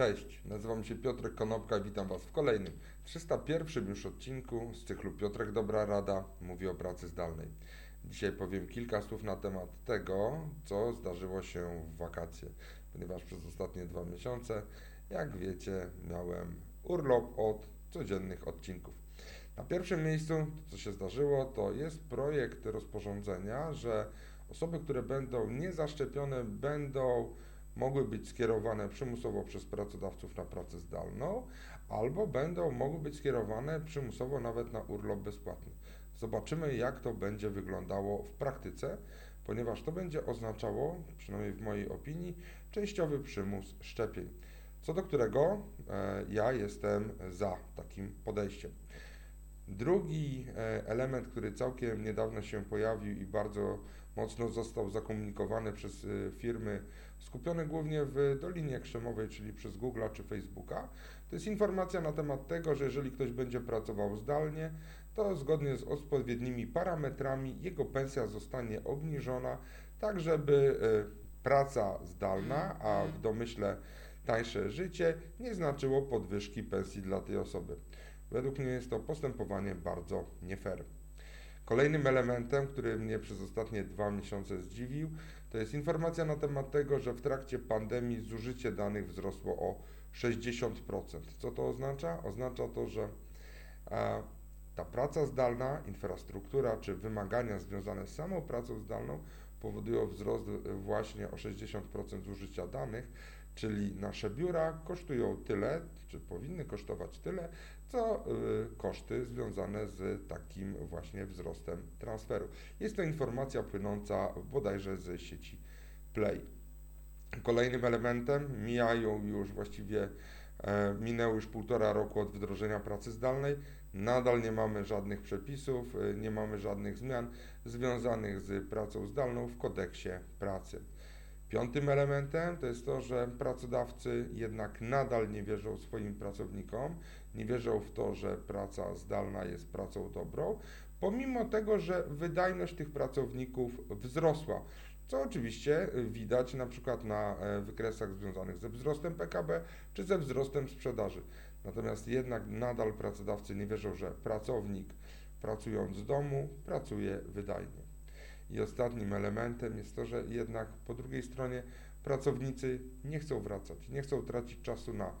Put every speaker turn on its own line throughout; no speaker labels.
Cześć, nazywam się Piotrek Konopka i witam Was w kolejnym, 301 już odcinku z cyklu Piotrek Dobra Rada mówi o pracy zdalnej. Dzisiaj powiem kilka słów na temat tego, co zdarzyło się w wakacje, ponieważ przez ostatnie dwa miesiące, jak wiecie, miałem urlop od codziennych odcinków. Na pierwszym miejscu, co się zdarzyło, to jest projekt rozporządzenia, że osoby, które będą niezaszczepione, będą mogły być skierowane przymusowo przez pracodawców na pracę zdalną, albo będą mogły być skierowane przymusowo nawet na urlop bezpłatny. Zobaczymy, jak to będzie wyglądało w praktyce, ponieważ to będzie oznaczało, przynajmniej w mojej opinii, częściowy przymus szczepień, co do którego e, ja jestem za takim podejściem. Drugi e, element, który całkiem niedawno się pojawił i bardzo mocno został zakomunikowany przez e, firmy skupione głównie w Dolinie Krzemowej, czyli przez Google'a czy Facebooka, to jest informacja na temat tego, że jeżeli ktoś będzie pracował zdalnie, to zgodnie z odpowiednimi parametrami jego pensja zostanie obniżona, tak żeby e, praca zdalna, a w domyśle tańsze życie nie znaczyło podwyżki pensji dla tej osoby. Według mnie jest to postępowanie bardzo nie fair. Kolejnym elementem, który mnie przez ostatnie dwa miesiące zdziwił, to jest informacja na temat tego, że w trakcie pandemii zużycie danych wzrosło o 60%. Co to oznacza? Oznacza to, że e, ta praca zdalna, infrastruktura czy wymagania związane z samą pracą zdalną powodują wzrost właśnie o 60% zużycia danych, czyli nasze biura kosztują tyle, czy powinny kosztować tyle, co y, koszty związane z takim właśnie wzrostem transferu. Jest to informacja płynąca bodajże z sieci Play. Kolejnym elementem mijają już właściwie e, minęło już półtora roku od wdrożenia pracy zdalnej. Nadal nie mamy żadnych przepisów, e, nie mamy żadnych zmian związanych z pracą zdalną w kodeksie pracy. Piątym elementem to jest to, że pracodawcy jednak nadal nie wierzą swoim pracownikom, nie wierzą w to, że praca zdalna jest pracą dobrą, pomimo tego, że wydajność tych pracowników wzrosła. Co oczywiście widać na przykład na e, wykresach związanych ze wzrostem PKB czy ze wzrostem sprzedaży. Natomiast jednak nadal pracodawcy nie wierzą, że pracownik pracując z domu pracuje wydajnie. I ostatnim elementem jest to, że jednak po drugiej stronie pracownicy nie chcą wracać, nie chcą tracić czasu na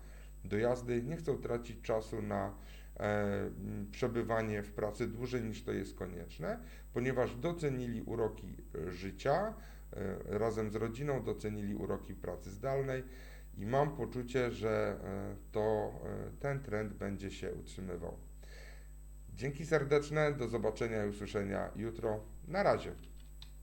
dojazdy, nie chcą tracić czasu na e, przebywanie w pracy dłużej niż to jest konieczne, ponieważ docenili uroki życia e, razem z rodziną, docenili uroki pracy zdalnej i mam poczucie, że e, to e, ten trend będzie się utrzymywał. Dzięki serdeczne, do zobaczenia i usłyszenia jutro. Na razie.